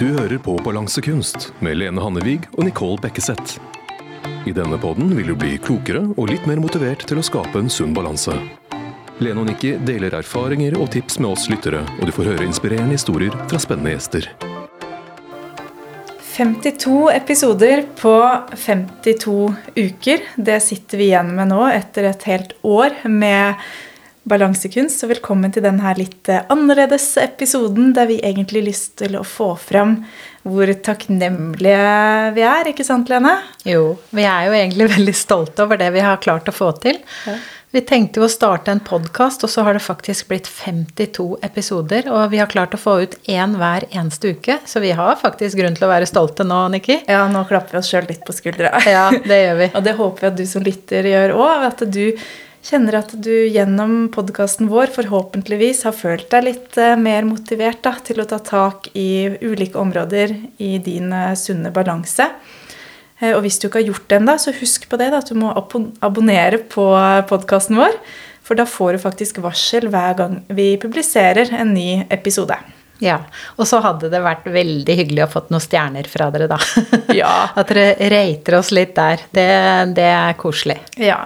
Du hører på Balansekunst med Lene Hannevig og Nicole Bekkeseth. I denne podden vil du bli klokere og litt mer motivert til å skape en sunn balanse. Lene og Nikki deler erfaringer og tips med oss lyttere, og du får høre inspirerende historier fra spennende gjester. 52 episoder på 52 uker. Det sitter vi igjen med nå etter et helt år med balansekunst. og velkommen til denne litt annerledes episoden der vi egentlig har lyst til å få fram hvor takknemlige vi er. Ikke sant, Lene? Jo, vi er jo egentlig veldig stolte over det vi har klart å få til. Ja. Vi tenkte jo å starte en podkast, og så har det faktisk blitt 52 episoder. Og vi har klart å få ut én hver eneste uke, så vi har faktisk grunn til å være stolte nå, Nikki. Ja, nå klapper vi oss sjøl litt på skuldra. Ja, det gjør vi. og det håper vi at du som lytter gjør òg. At du kjenner at du gjennom podkasten vår forhåpentligvis har følt deg litt eh, mer motivert da, til å ta tak i ulike områder i din eh, sunne balanse. Eh, og hvis du ikke har gjort det ennå, så husk på det da, at du må abonnere på podkasten vår. For da får du faktisk varsel hver gang vi publiserer en ny episode. Ja, Og så hadde det vært veldig hyggelig å fått noen stjerner fra dere, da. Ja. At dere rater oss litt der. Det, det er koselig. Ja.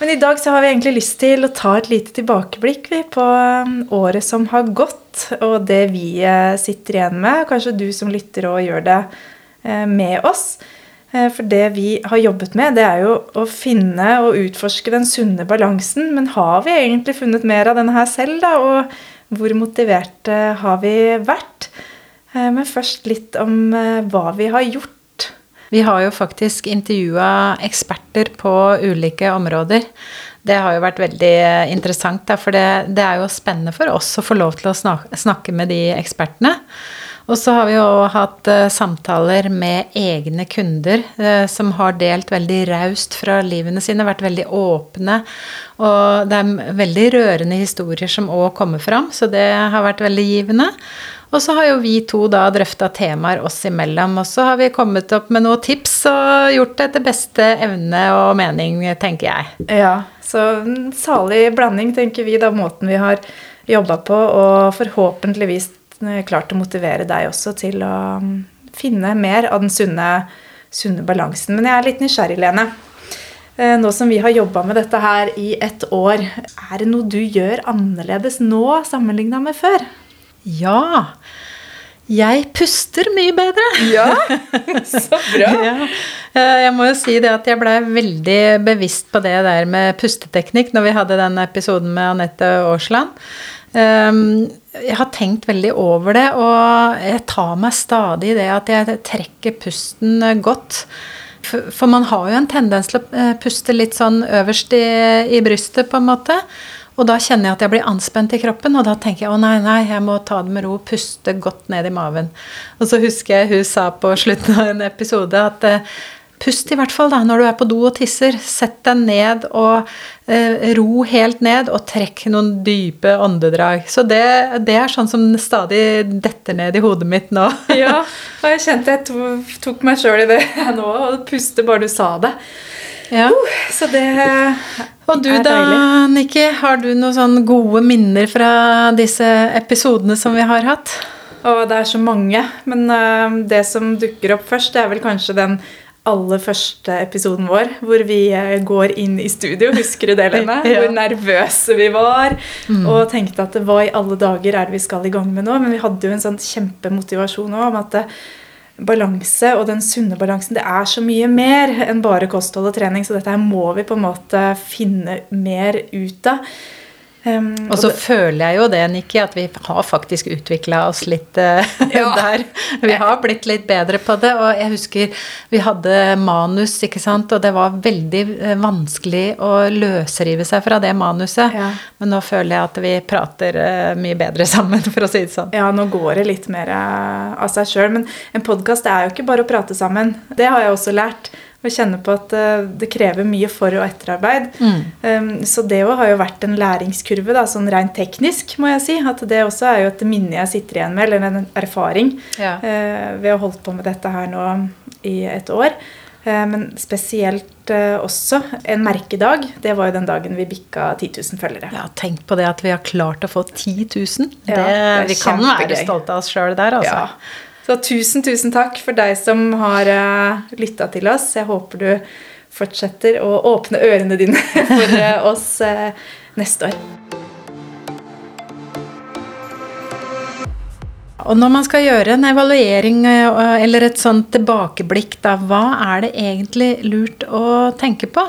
Men i dag så har vi egentlig lyst til å ta et lite tilbakeblikk på um, året som har gått, og det vi eh, sitter igjen med. Kanskje du som lytter og gjør det eh, med oss. Eh, for det vi har jobbet med, det er jo å finne og utforske den sunne balansen. Men har vi egentlig funnet mer av denne her selv, da? Og hvor motiverte har vi vært? Men først litt om hva vi har gjort. Vi har jo faktisk intervjua eksperter på ulike områder. Det har jo vært veldig interessant, for det, det er jo spennende for oss å få lov til å snakke med de ekspertene. Og så har vi jo hatt uh, samtaler med egne kunder uh, som har delt veldig raust fra livene sine, vært veldig åpne. Og det er veldig rørende historier som òg kommer fram, så det har vært veldig givende. Og så har jo vi to da drøfta temaer oss imellom, og så har vi kommet opp med noen tips og gjort det etter beste evne og mening, tenker jeg. Ja, så en salig blanding, tenker vi, da måten vi har jobba på, og forhåpentligvis klart å motivere deg også til å mm, finne mer av den sunne, sunne balansen. Men jeg er litt nysgjerrig, Lene. Eh, nå som vi har jobba med dette her i et år, er det noe du gjør annerledes nå sammenligna med før? Ja. Jeg puster mye bedre. Ja, så bra. ja. Eh, jeg må jo si det at jeg blei veldig bevisst på det der med pusteteknikk når vi hadde den episoden med Anette Aasland. Ehm, jeg har tenkt veldig over det, og jeg tar meg stadig i det at jeg trekker pusten godt. For man har jo en tendens til å eh, puste litt sånn øverst i, i brystet, på en måte. Og da kjenner jeg at jeg blir anspent i kroppen, og da tenker jeg å nei, nei, jeg må ta det med ro, puste godt ned i maven. Og så husker jeg hun sa på slutten av en episode at eh, Pust i hvert fall da, når du er på do og tisser. Sett deg ned og eh, ro helt ned, og trekk noen dype åndedrag. Så det, det, er sånn som stadig detter ned i hodet mitt nå. ja, og jeg kjente jeg tok, tok meg sjøl i det nå, og puste bare du sa det. Ja. Uh, så det Og du da, Nikki, har du noen sånn gode minner fra disse episodene som vi har hatt? Og det er så mange, men uh, det som dukker opp først, det er vel kanskje den aller første episoden vår, hvor vi eh, går inn i studio. Husker du det, Lene? ja. Hvor nervøse vi var. Mm. Og tenkte at hva i alle dager er det vi skal i gang med nå? Men vi hadde jo en sånn kjempemotivasjon òg om at balanse og den sunne balansen det er så mye mer enn bare kosthold og trening. Så dette her må vi på en måte finne mer ut av. Um, og så og det, føler jeg jo det, Nikki, at vi har faktisk utvikla oss litt uh, ja. der. Vi har blitt litt bedre på det. Og jeg husker vi hadde manus, ikke sant, og det var veldig uh, vanskelig å løsrive seg fra det manuset. Ja. Men nå føler jeg at vi prater uh, mye bedre sammen, for å si det sånn. Ja, nå går det litt mer av seg sjøl. Men en podkast er jo ikke bare å prate sammen. Det har jeg også lært. Og kjenner på at uh, det krever mye for- og etterarbeid. Mm. Um, så det har jo vært en læringskurve, da, sånn rent teknisk, må jeg si. At det også er jo et minne jeg sitter igjen med, eller en erfaring, ja. uh, ved å ha holdt på med dette her nå i et år. Uh, men spesielt også en merkedag. Det var jo den dagen vi bikka 10 000 følgere. Ja, Tenk på det at vi har klart å få 10 000. Det, ja, det vi kan være stolte av oss sjøl der, altså. Ja. Så tusen, tusen takk for deg som har uh, lytta til oss. Jeg håper du fortsetter å åpne ørene dine for uh, oss uh, neste år. Og når man skal gjøre en evaluering eller et sånt tilbakeblikk, da, hva er det egentlig lurt å tenke på?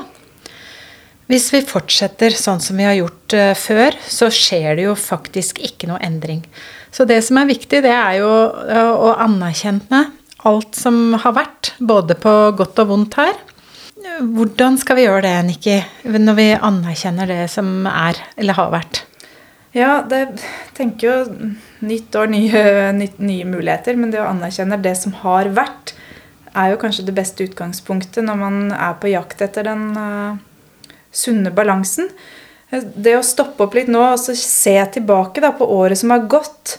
Hvis vi fortsetter sånn som vi har gjort før, så skjer det jo faktisk ikke noe endring. Så det som er viktig, det er jo uh, å anerkjenne alt som har vært, både på godt og vondt her. Hvordan skal vi gjøre det, Nikki, når vi anerkjenner det som er eller har vært? Ja, det tenker jo nytt år, nye, nye muligheter. Men det å anerkjenne det som har vært, er jo kanskje det beste utgangspunktet når man er på jakt etter den uh, sunne balansen. Det å stoppe opp litt nå og se tilbake da, på året som har gått.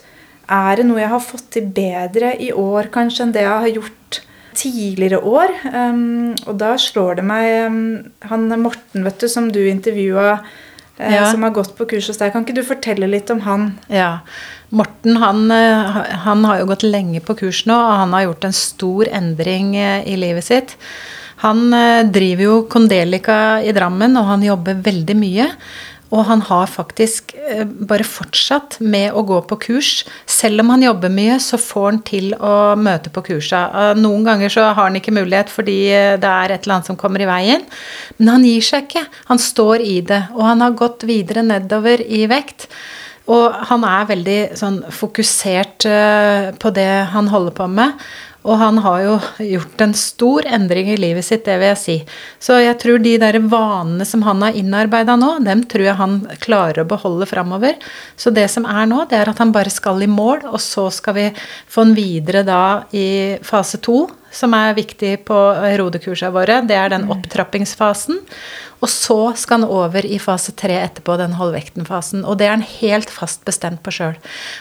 Er det noe jeg har fått til bedre i år kanskje enn det jeg har gjort tidligere år? Um, og da slår det meg um, Han Morten vet du, som du intervjua, uh, ja. som har gått på kurs hos deg. Kan ikke du fortelle litt om han? Ja. Morten han, eh, han har jo gått lenge på kurs nå, og han har gjort en stor endring eh, i livet sitt. Han eh, driver jo Kondelika i Drammen, og han jobber veldig mye. Og han har faktisk eh, bare fortsatt med å gå på kurs. Selv om han jobber mye, så får han til å møte på kursa. Eh, noen ganger så har han ikke mulighet fordi det er et eller annet som kommer i veien. Men han gir seg ikke. Han står i det. Og han har gått videre nedover i vekt. Og han er veldig sånn fokusert på det han holder på med. Og han har jo gjort en stor endring i livet sitt, det vil jeg si. Så jeg tror de der vanene som han har innarbeida nå, dem tror jeg han klarer å beholde framover. Så det som er nå, det er at han bare skal i mål, og så skal vi få han videre da i fase to, som er viktig på rodekursene våre. Det er den mm. opptrappingsfasen. Og så skal han over i fase tre etterpå, den hold vekten-fasen. Og det er han helt fast bestemt på sjøl.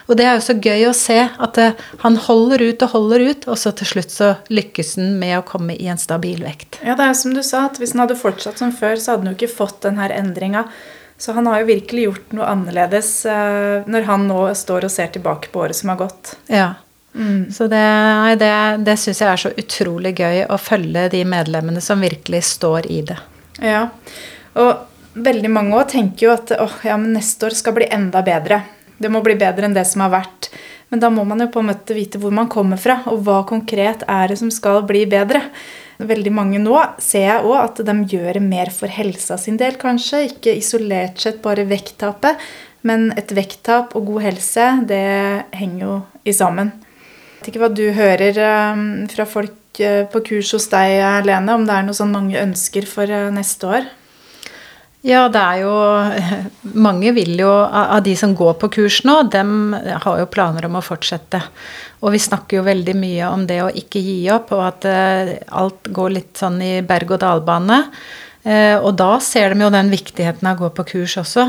Og det er jo så gøy å se at eh, han holder ut og holder ut, og så til slutt så lykkes han med å komme i en stabil vekt. Ja, det er som du sa, at hvis han hadde fortsatt som før, så hadde han jo ikke fått den her endringa. Så han har jo virkelig gjort noe annerledes uh, når han nå står og ser tilbake på året som har gått. Ja. Mm. Så det, det, det syns jeg er så utrolig gøy å følge de medlemmene som virkelig står i det. Ja, og veldig mange òg tenker jo at åh, ja, men neste år skal bli enda bedre. Det må bli bedre enn det som har vært. Men da må man jo på en måte vite hvor man kommer fra, og hva konkret er det som skal bli bedre. Veldig mange nå ser jeg òg at de gjør mer for helsa sin del, kanskje. Ikke isolert sett bare vekttapet, men et vekttap og god helse, det henger jo i sammen. Vet ikke hva du hører um, fra folk Eh, på kurs hos deg, Lene, om det er noe sånn mange ønsker for eh, neste år? Ja, det er jo Mange vil jo Av de som går på kurs nå, dem har jo planer om å fortsette. Og vi snakker jo veldig mye om det å ikke gi opp, og at eh, alt går litt sånn i berg-og-dal-bane. Og da ser de jo den viktigheten av å gå på kurs også.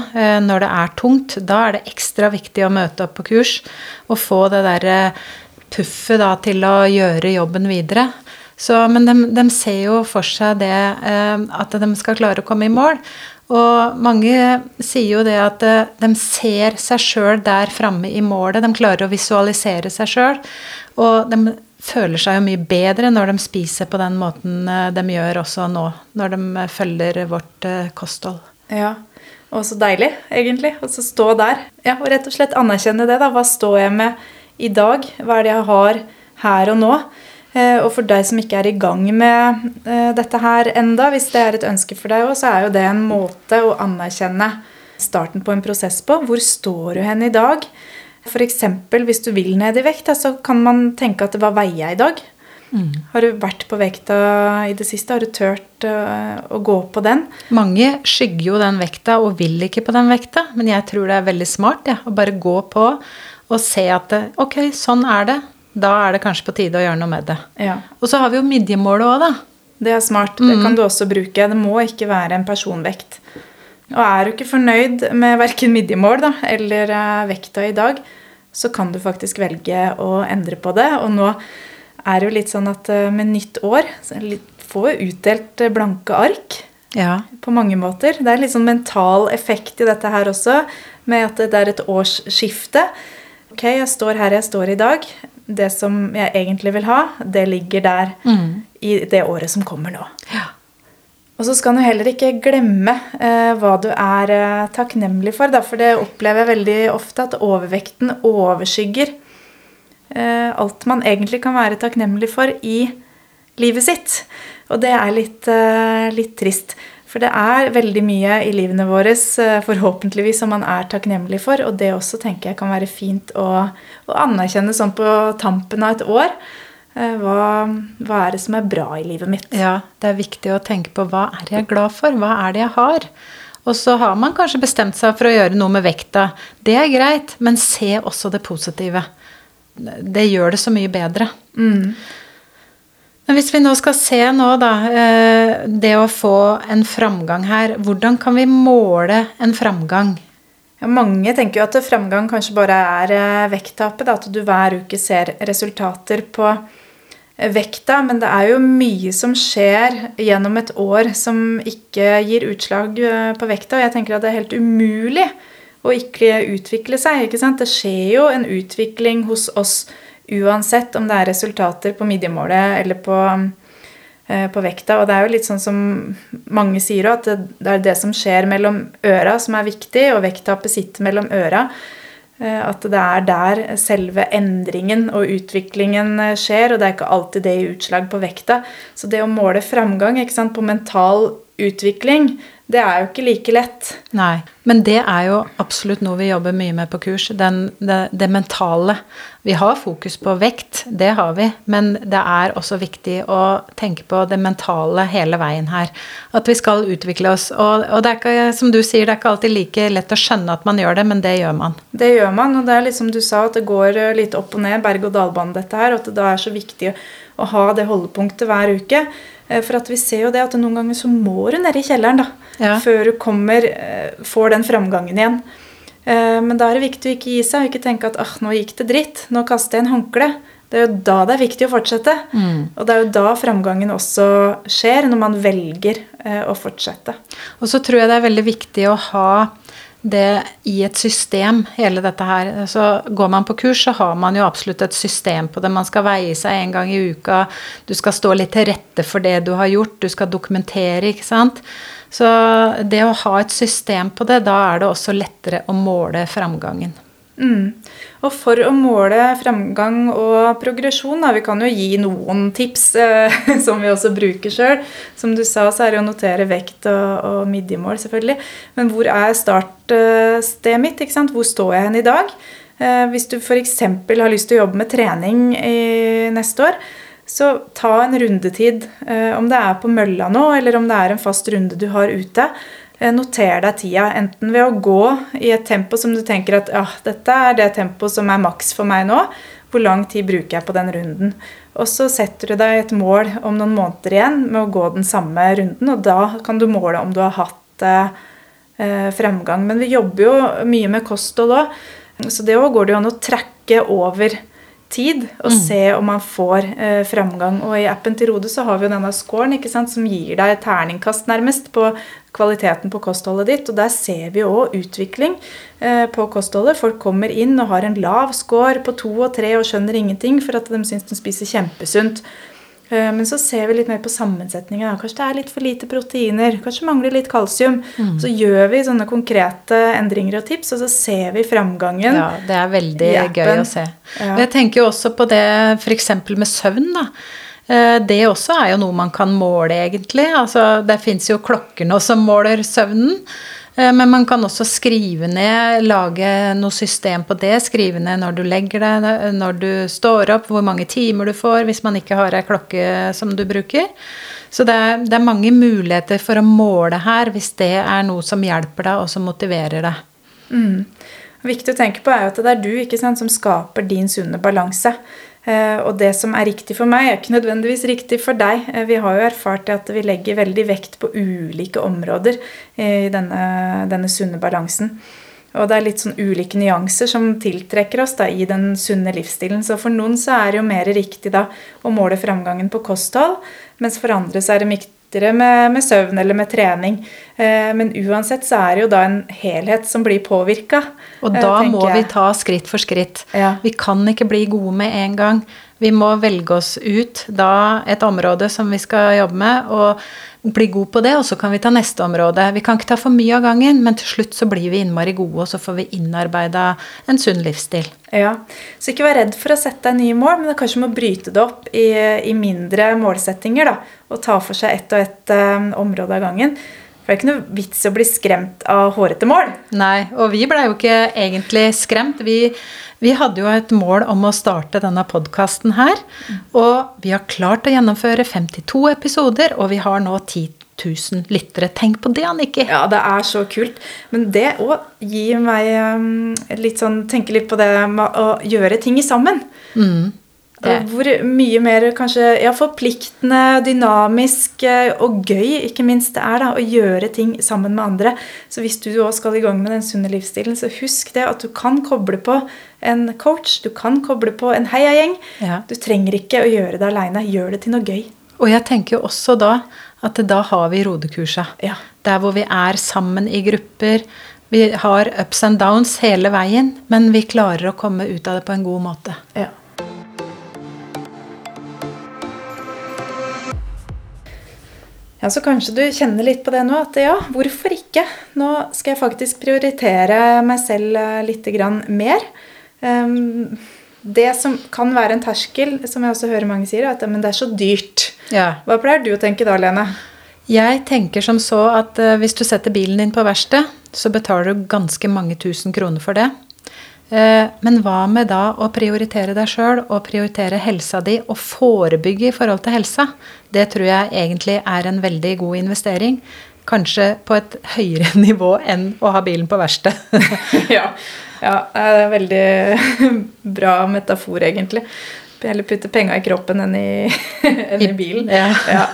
Når det er tungt, da er det ekstra viktig å møte opp på kurs og få det derre puffet da, til å gjøre jobben videre. Så, men de, de, ser jo for seg det eh, at de skal klare å komme i mål. Og mange sier jo det at eh, de ser seg sjøl der framme i målet. De klarer å visualisere seg sjøl. Og de føler seg jo mye bedre når de spiser på den måten eh, de gjør også nå. Når de følger vårt kosthold. Ja, og så deilig, egentlig. Å stå der. Ja, Og rett og slett anerkjenne det. da. Hva står jeg med? I dag? Hva er det jeg har her og nå? Eh, og for deg som ikke er i gang med eh, dette her enda, hvis det er et ønske for deg òg, så er jo det en måte å anerkjenne starten på en prosess på. Hvor står du hen i dag? F.eks. hvis du vil ned i vekt, så kan man tenke at hva veier jeg i dag? Mm. Har du vært på vekta i det siste? Har du turt uh, å gå på den? Mange skygger jo den vekta og vil ikke på den vekta, men jeg tror det er veldig smart ja, å bare gå på og se at ok, sånn er det. Da er det kanskje på tide å gjøre noe med det. Ja. Og så har vi jo midjemålet òg, da. Det er smart. Det kan mm. du også bruke. Det må ikke være en personvekt. Og er du ikke fornøyd med verken midjemål da, eller uh, vekta i dag, så kan du faktisk velge å endre på det. Og nå er det jo litt sånn at uh, med nytt år så får vi utdelt uh, blanke ark. Ja. På mange måter. Det er litt sånn mental effekt i dette her også, med at det er et årsskifte. Ok, jeg står her jeg står i dag. det som jeg egentlig vil ha, det ligger der i det året som kommer nå. Ja. Og så skal du heller ikke glemme eh, hva du er eh, takknemlig for. Da, for det opplever jeg veldig ofte at overvekten overskygger eh, alt man egentlig kan være takknemlig for i livet sitt. Og det er litt, eh, litt trist. For det er veldig mye i livene våre eh, forhåpentligvis som man er takknemlig for. Og det også tenker jeg kan være fint å, å anerkjenne sånn på tampen av et år. Eh, Hva, hva er det som er bra i livet mitt? Ja, det er viktig å tenke på hva er jeg glad for, hva er det jeg har? Og så har man kanskje bestemt seg for å gjøre noe med vekta. Det er greit, men se også det positive. Det gjør det så mye bedre. Men hvis vi nå skal se nå, da, eh, det å få en framgang her, hvordan kan vi måle en framgang? Ja, mange tenker jo at framgang kanskje bare er eh, vekttapet. At du hver uke ser resultater på eh, vekta. Men det er jo mye som skjer gjennom et år som ikke gir utslag på vekta. Og jeg tenker at det er helt umulig å ikke utvikle seg. ikke? Det skjer jo en utvikling hos oss uansett om det er resultater på midjemålet eller på, eh, på vekta. Og det er jo litt sånn som mange sier òg, at det, er det som skjer mellom øra som er viktig, og vekttapet sitter mellom øra. Eh, At det er der selve endringen og utviklingen eh, skjer, og det er ikke alltid det gir utslag på vekta. Så det å måle framgang sant, på mental utvikling, det er jo ikke like lett. Nei, men det er jo absolutt noe vi jobber mye med på kurs. Den, det, det mentale. Vi har fokus på vekt, det har vi, men det er også viktig å tenke på det mentale hele veien her. At vi skal utvikle oss. Og, og det er ikke, som du sier, det er ikke alltid like lett å skjønne at man gjør det, men det gjør man. Det gjør man, og det er litt som du sa, at det går eh, litt opp og ned, berg-og-dal-bane, dette her. Og at det da er så viktig å ha det holdepunktet hver uke. Eh, For at vi ser jo det at noen ganger så må du ned i kjelleren da, Ja. før du kommer, eh, får den framgangen igjen. Eh, Men da er det viktig å ikke gi seg og ikke tenke at ah, nå gikk det dritt, nå kaster jeg en håndkle. Det er jo da det er viktig å fortsette. Og det er jo da framgangen også skjer, når man velger å fortsette. Og så tror jeg det er veldig viktig å ha det i et system, hele dette her. Så går man på kurs, så har man jo absolutt et system på det. Man skal veie seg en gang i uka. Du skal stå litt til rette for det du har gjort. Du skal dokumentere, ikke sant. Så det å ha et system på det, da er det også lettere å måle framgangen. Mm. Og for å måle framgang og progresjon, da, vi kan jo gi noen tips eh, som vi også bruker sjøl. Som du sa, så er det å notere vekt og, og midjemål, selvfølgelig. Men hvor er startstedet mitt? ikke sant? Hvor står jeg hen i dag? Eh, hvis du f.eks. har lyst til å jobbe med trening i neste år, så ta en rundetid. Eh, om det er på mølla nå, eller om det er en fast runde du har ute. Eh, Noter deg tida, enten ved å gå i et tempo som du tenker at ja, dette er det tempoet som er maks for meg nå. Hvor lang tid bruker jeg på den runden? Og så setter du deg et mål om noen måneder igjen med å gå den samme runden, og da kan du måle om du har hatt eh, eh, fremgang. Men vi jobber jo mye med kosthold òg, så det òg går det jo an å trekke over tid og se om man får eh, fremgang. Og i appen til Rode så har vi jo denne scoren ikke sant, som gir deg terningkast nærmest på kvaliteten på kostholdet ditt. Og der ser vi òg utvikling eh, på kostholdet. Folk kommer inn og har en lav score på to og tre og skjønner ingenting for at de syns de spiser kjempesunt. Eh, Men så ser vi litt mer på sammensetningen. Kanskje det er litt for lite proteiner. Kanskje mangler litt kalsium. Så gjør vi sånne konkrete endringer og tips, og så ser vi framgangen. Ja, det er veldig gøy å se. Ja. Jeg tenker jo også på det f.eks. med søvn, da. Eh, Det også er jo noe man kan måle, egentlig. Altså, det fins jo klokker nå som måler søvnen. Eh, Men man kan også skrive ned, lage noe system på det. Skrive ned når du legger deg, når du står opp, hvor mange timer du får hvis man ikke har ei klokke som du bruker. Så det er, det er mange muligheter for å måle her, hvis det er noe som hjelper deg, og som motiverer deg. Viktig å tenke på er at det er du sant, som skaper din sunne balanse. Eh, og det som er riktig for meg, er ikke nødvendigvis riktig for deg. Eh, vi har jo erfart at vi legger veldig vekt på ulike områder i denne, denne sunne balansen. Og det er litt sånn ulike nyanser som tiltrekker oss da, i den sunne livsstilen. Så for noen så er det jo mer riktig da å måle framgangen på kosthold, mens for andre så er det lettere med, med søvn eller med trening. Eh, men uansett så er det jo da en helhet som blir påvirka. Og da må vi ta skritt for skritt. Ja. Vi kan ikke bli gode med en gang. Vi må velge oss ut da et område som vi skal jobbe med, og bli god på det, og så kan vi ta neste område. Vi kan ikke ta for mye av gangen, men til slutt så blir vi innmari gode, og så får vi innarbeida en sunn livsstil. Ja, Så ikke vær redd for å sette deg nye mål, men det kanskje må bryte det opp i, i mindre målsettinger. da, Og ta for seg ett og ett um, område av gangen. For det er ikke noe vits å bli skremt av hårete mål. Nei, og vi blei jo ikke egentlig skremt. Vi, vi, hadde jo et mål om å starte denne podkasten her. Og vi har klart å gjennomføre 52 episoder, og vi har nå 10 000 lyttere. Tenk på det, Annikki. Ja, det er så kult. Men det òg gir meg um, litt sånn Tenke litt på det med å gjøre ting sammen. Mm. Det. Hvor mye mer kanskje ja, forpliktende, dynamisk eh, og gøy ikke minst det er da, å gjøre ting sammen med andre. Så hvis du òg skal i gang med den sunne livsstilen, så husk det at du kan koble på en coach, du kan koble på en heiagjeng. Ja. Du trenger ikke å gjøre det aleine. Gjør det til noe gøy. Og jeg tenker jo også da at da har vi rodekurset. Ja. Der hvor vi er sammen i grupper. Vi har ups and downs hele veien, men vi klarer å komme ut av det på en god måte. Ja. Ja, Så kanskje du kjenner litt på det nå, at ja, hvorfor ikke? Nå skal jeg faktisk prioritere meg selv eh, litt mer. Um, det som kan være en terskel, som jeg også hører mange sier, er at men det er så dyrt. Ja. Hva pleier du å tenke da, Lene? Jeg tenker som så at uh, hvis du setter bilen din på verksted, så betaler du ganske mange tusen kroner for det. Eh, men hva med da å prioritere deg sjøl og prioritere helsa di og forebygge i forhold til helsa? Det tror jeg egentlig er en veldig god investering. Kanskje på et høyere nivå enn å ha bilen på verkstedet. ja. ja, det er en veldig bra metafor, egentlig. Heller putte penga i kroppen enn i, enn i bilen. Ja. ja.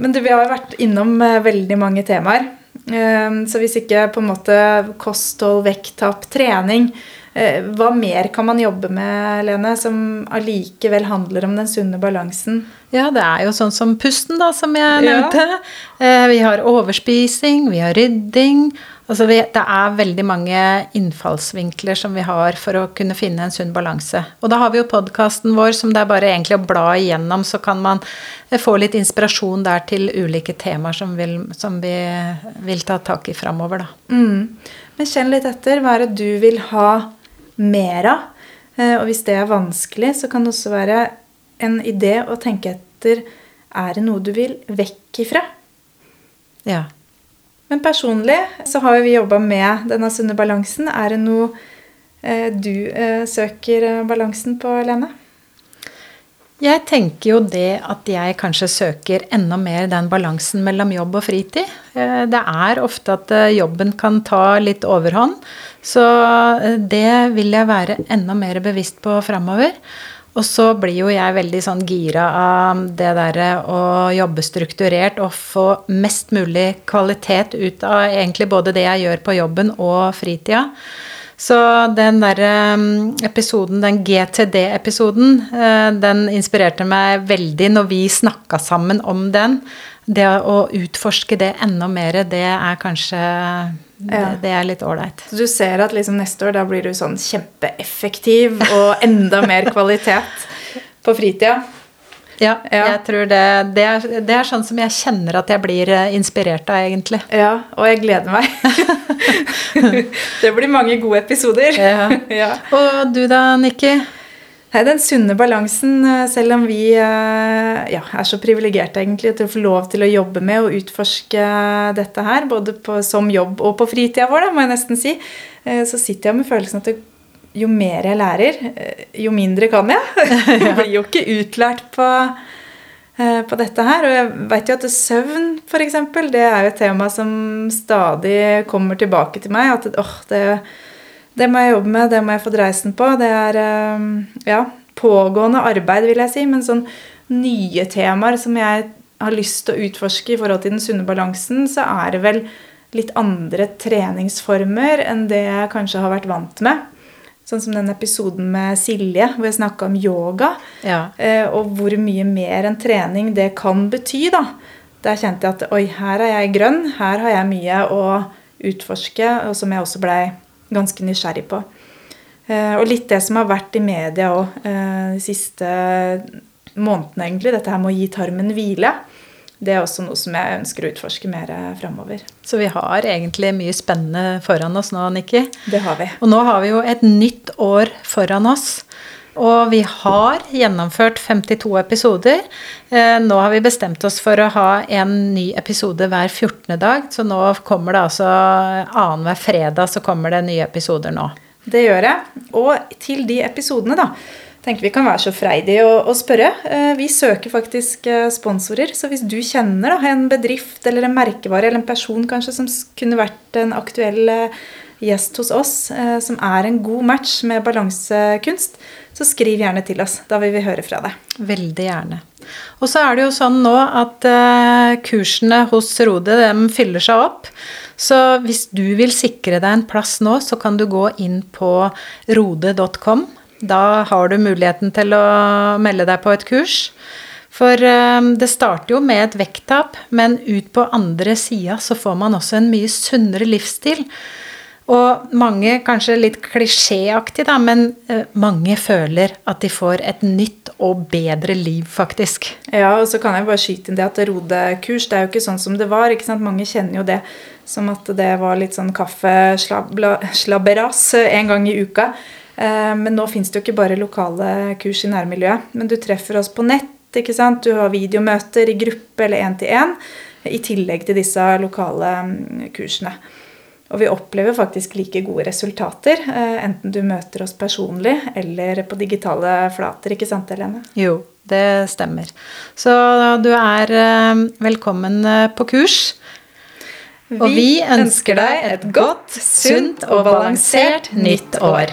Men du, vi har vært innom eh, veldig mange temaer. Eh, så hvis ikke på en måte kosthold, vekttap, trening hva mer kan man jobbe med, Lene, som allikevel handler om den sunne balansen? Ja, det er jo sånn som pusten, da, som jeg nevnte. Ja. Vi har overspising, vi har rydding. Altså vi, det er veldig mange innfallsvinkler som vi har for å kunne finne en sunn balanse. Og da har vi jo podkasten vår som det er bare egentlig å bla igjennom, så kan man eh, få litt inspirasjon der til ulike temaer som, vil, som vi vil ta tak i framover, da. Mm. Men kjenn litt etter. Hva er det du vil ha mer av. Eh, og hvis det er vanskelig, så kan det også være en idé å tenke etter er det noe du vil vekk ifra. Ja. Men personlig så har vi jobba med denne sunne balansen. Er det noe eh, du eh, søker balansen på, Lene? Jeg tenker jo det at jeg kanskje søker enda mer den balansen mellom jobb og fritid. Eh, det er ofte at eh, jobben kan ta litt overhånd, så eh, det vil jeg være enda mer bevisst på framover. Og så blir jo jeg veldig sånn gira av det derre å jobbe strukturert og få mest mulig kvalitet ut av egentlig både det jeg gjør på jobben og fritida. Så den der um, episoden, den GTD-episoden, uh, den inspirerte meg veldig når vi snakka sammen om den. Det å utforske det enda mer, det er kanskje det, ja. det er litt ålreit. Så du ser at liksom neste år da blir du sånn kjempeeffektiv og enda mer kvalitet på fritida? Ja, ja, jeg tror det, det er, det, er, sånn som jeg kjenner at jeg blir eh, inspirert av, egentlig. Ja, og jeg gleder meg. det blir mange gode episoder. Ja. ja. Og du da, Nikki? Nei, Den sunne balansen, eh, selv om vi eh, ja, er så privilegerte egentlig til å få lov til å jobbe med og utforske dette her, både på, som jobb og på fritida vår, da, må jeg nesten si, så sitter jeg med følelsen at det jo mer jeg lærer, eh, jo mindre kan jeg. Jeg blir jo ikke utlært på, eh, på dette her. Og jeg vet jo at søvn, f.eks., det er jo et tema som stadig kommer tilbake til meg. At åh, det, det, må jeg jobbe med, det må jeg få dreisen på. Det er eh, ja, pågående arbeid, vil jeg si. Men sånn nye temaer som jeg har lyst til å utforske i forhold til den sunne balansen, så er det vel litt andre treningsformer enn det jeg kanskje har vært vant med. Sånn som den episoden med Silje, hvor jeg snakka om yoga. Ja. Eh, og hvor mye mer enn trening det kan bety. da. Der kjente jeg at oi, her er jeg grønn. Her har jeg mye å utforske, og som jeg også blei ganske nysgjerrig på. Eh, og litt det som har vært i media òg de siste månedene, egentlig. Dette her med å gi tarmen hvile. Det er også noe som jeg ønsker å utforske mer framover. Så vi har egentlig mye spennende foran oss nå, Nikki. Det har vi. Og nå har vi jo et nytt år foran oss. Og vi har gjennomført 52 episoder. Eh, nå har vi bestemt oss for å ha en ny episode hver 14. dag. Så nå kommer det altså annenhver fredag så kommer det nye episoder nå. Det gjør jeg. Og til de episodene, da, tenker vi kan være så freidige å, å spørre. Eh, vi søker faktisk eh, sponsorer. Så hvis du kjenner da, en bedrift eller en merkevare eller en person kanskje som kunne vært en aktuell gjest hos oss, som er en god match med balansekunst, så skriv gjerne til oss. Da vil vi høre fra deg. Veldig gjerne. Og så er det jo sånn nå at kursene hos Rode de fyller seg opp. Så hvis du vil sikre deg en plass nå, så kan du gå inn på rode.com. Da har du muligheten til å melde deg på et kurs. For uh, det starter jo med et vekttap, men ut på andre sida så får man også en mye sunnere livsstil. Og mange, kanskje litt klisjéaktig, da, men uh, mange føler at de får et nytt og bedre liv, faktisk. Ja, og så kan jeg bare skyte inn det at rodekurs, det er jo ikke sånn som det var. ikke sant? Mange kjenner jo det som at det var litt sånn kaffeslabberas en gang i uka. Uh, men nå fins det jo ikke bare lokale kurs i nærmiljøet. Men du treffer oss på nett, ikke sant? Du har videomøter i gruppe eller én til én. I tillegg til disse lokale mm, kursene. Og vi opplever faktisk like gode resultater, eh, enten du møter oss personlig eller på digitale flater. Ikke sant, Helene? Jo, det stemmer. Så du er eh, velkommen eh, på kurs. Og vi ønsker deg et godt, sunt og balansert nytt år.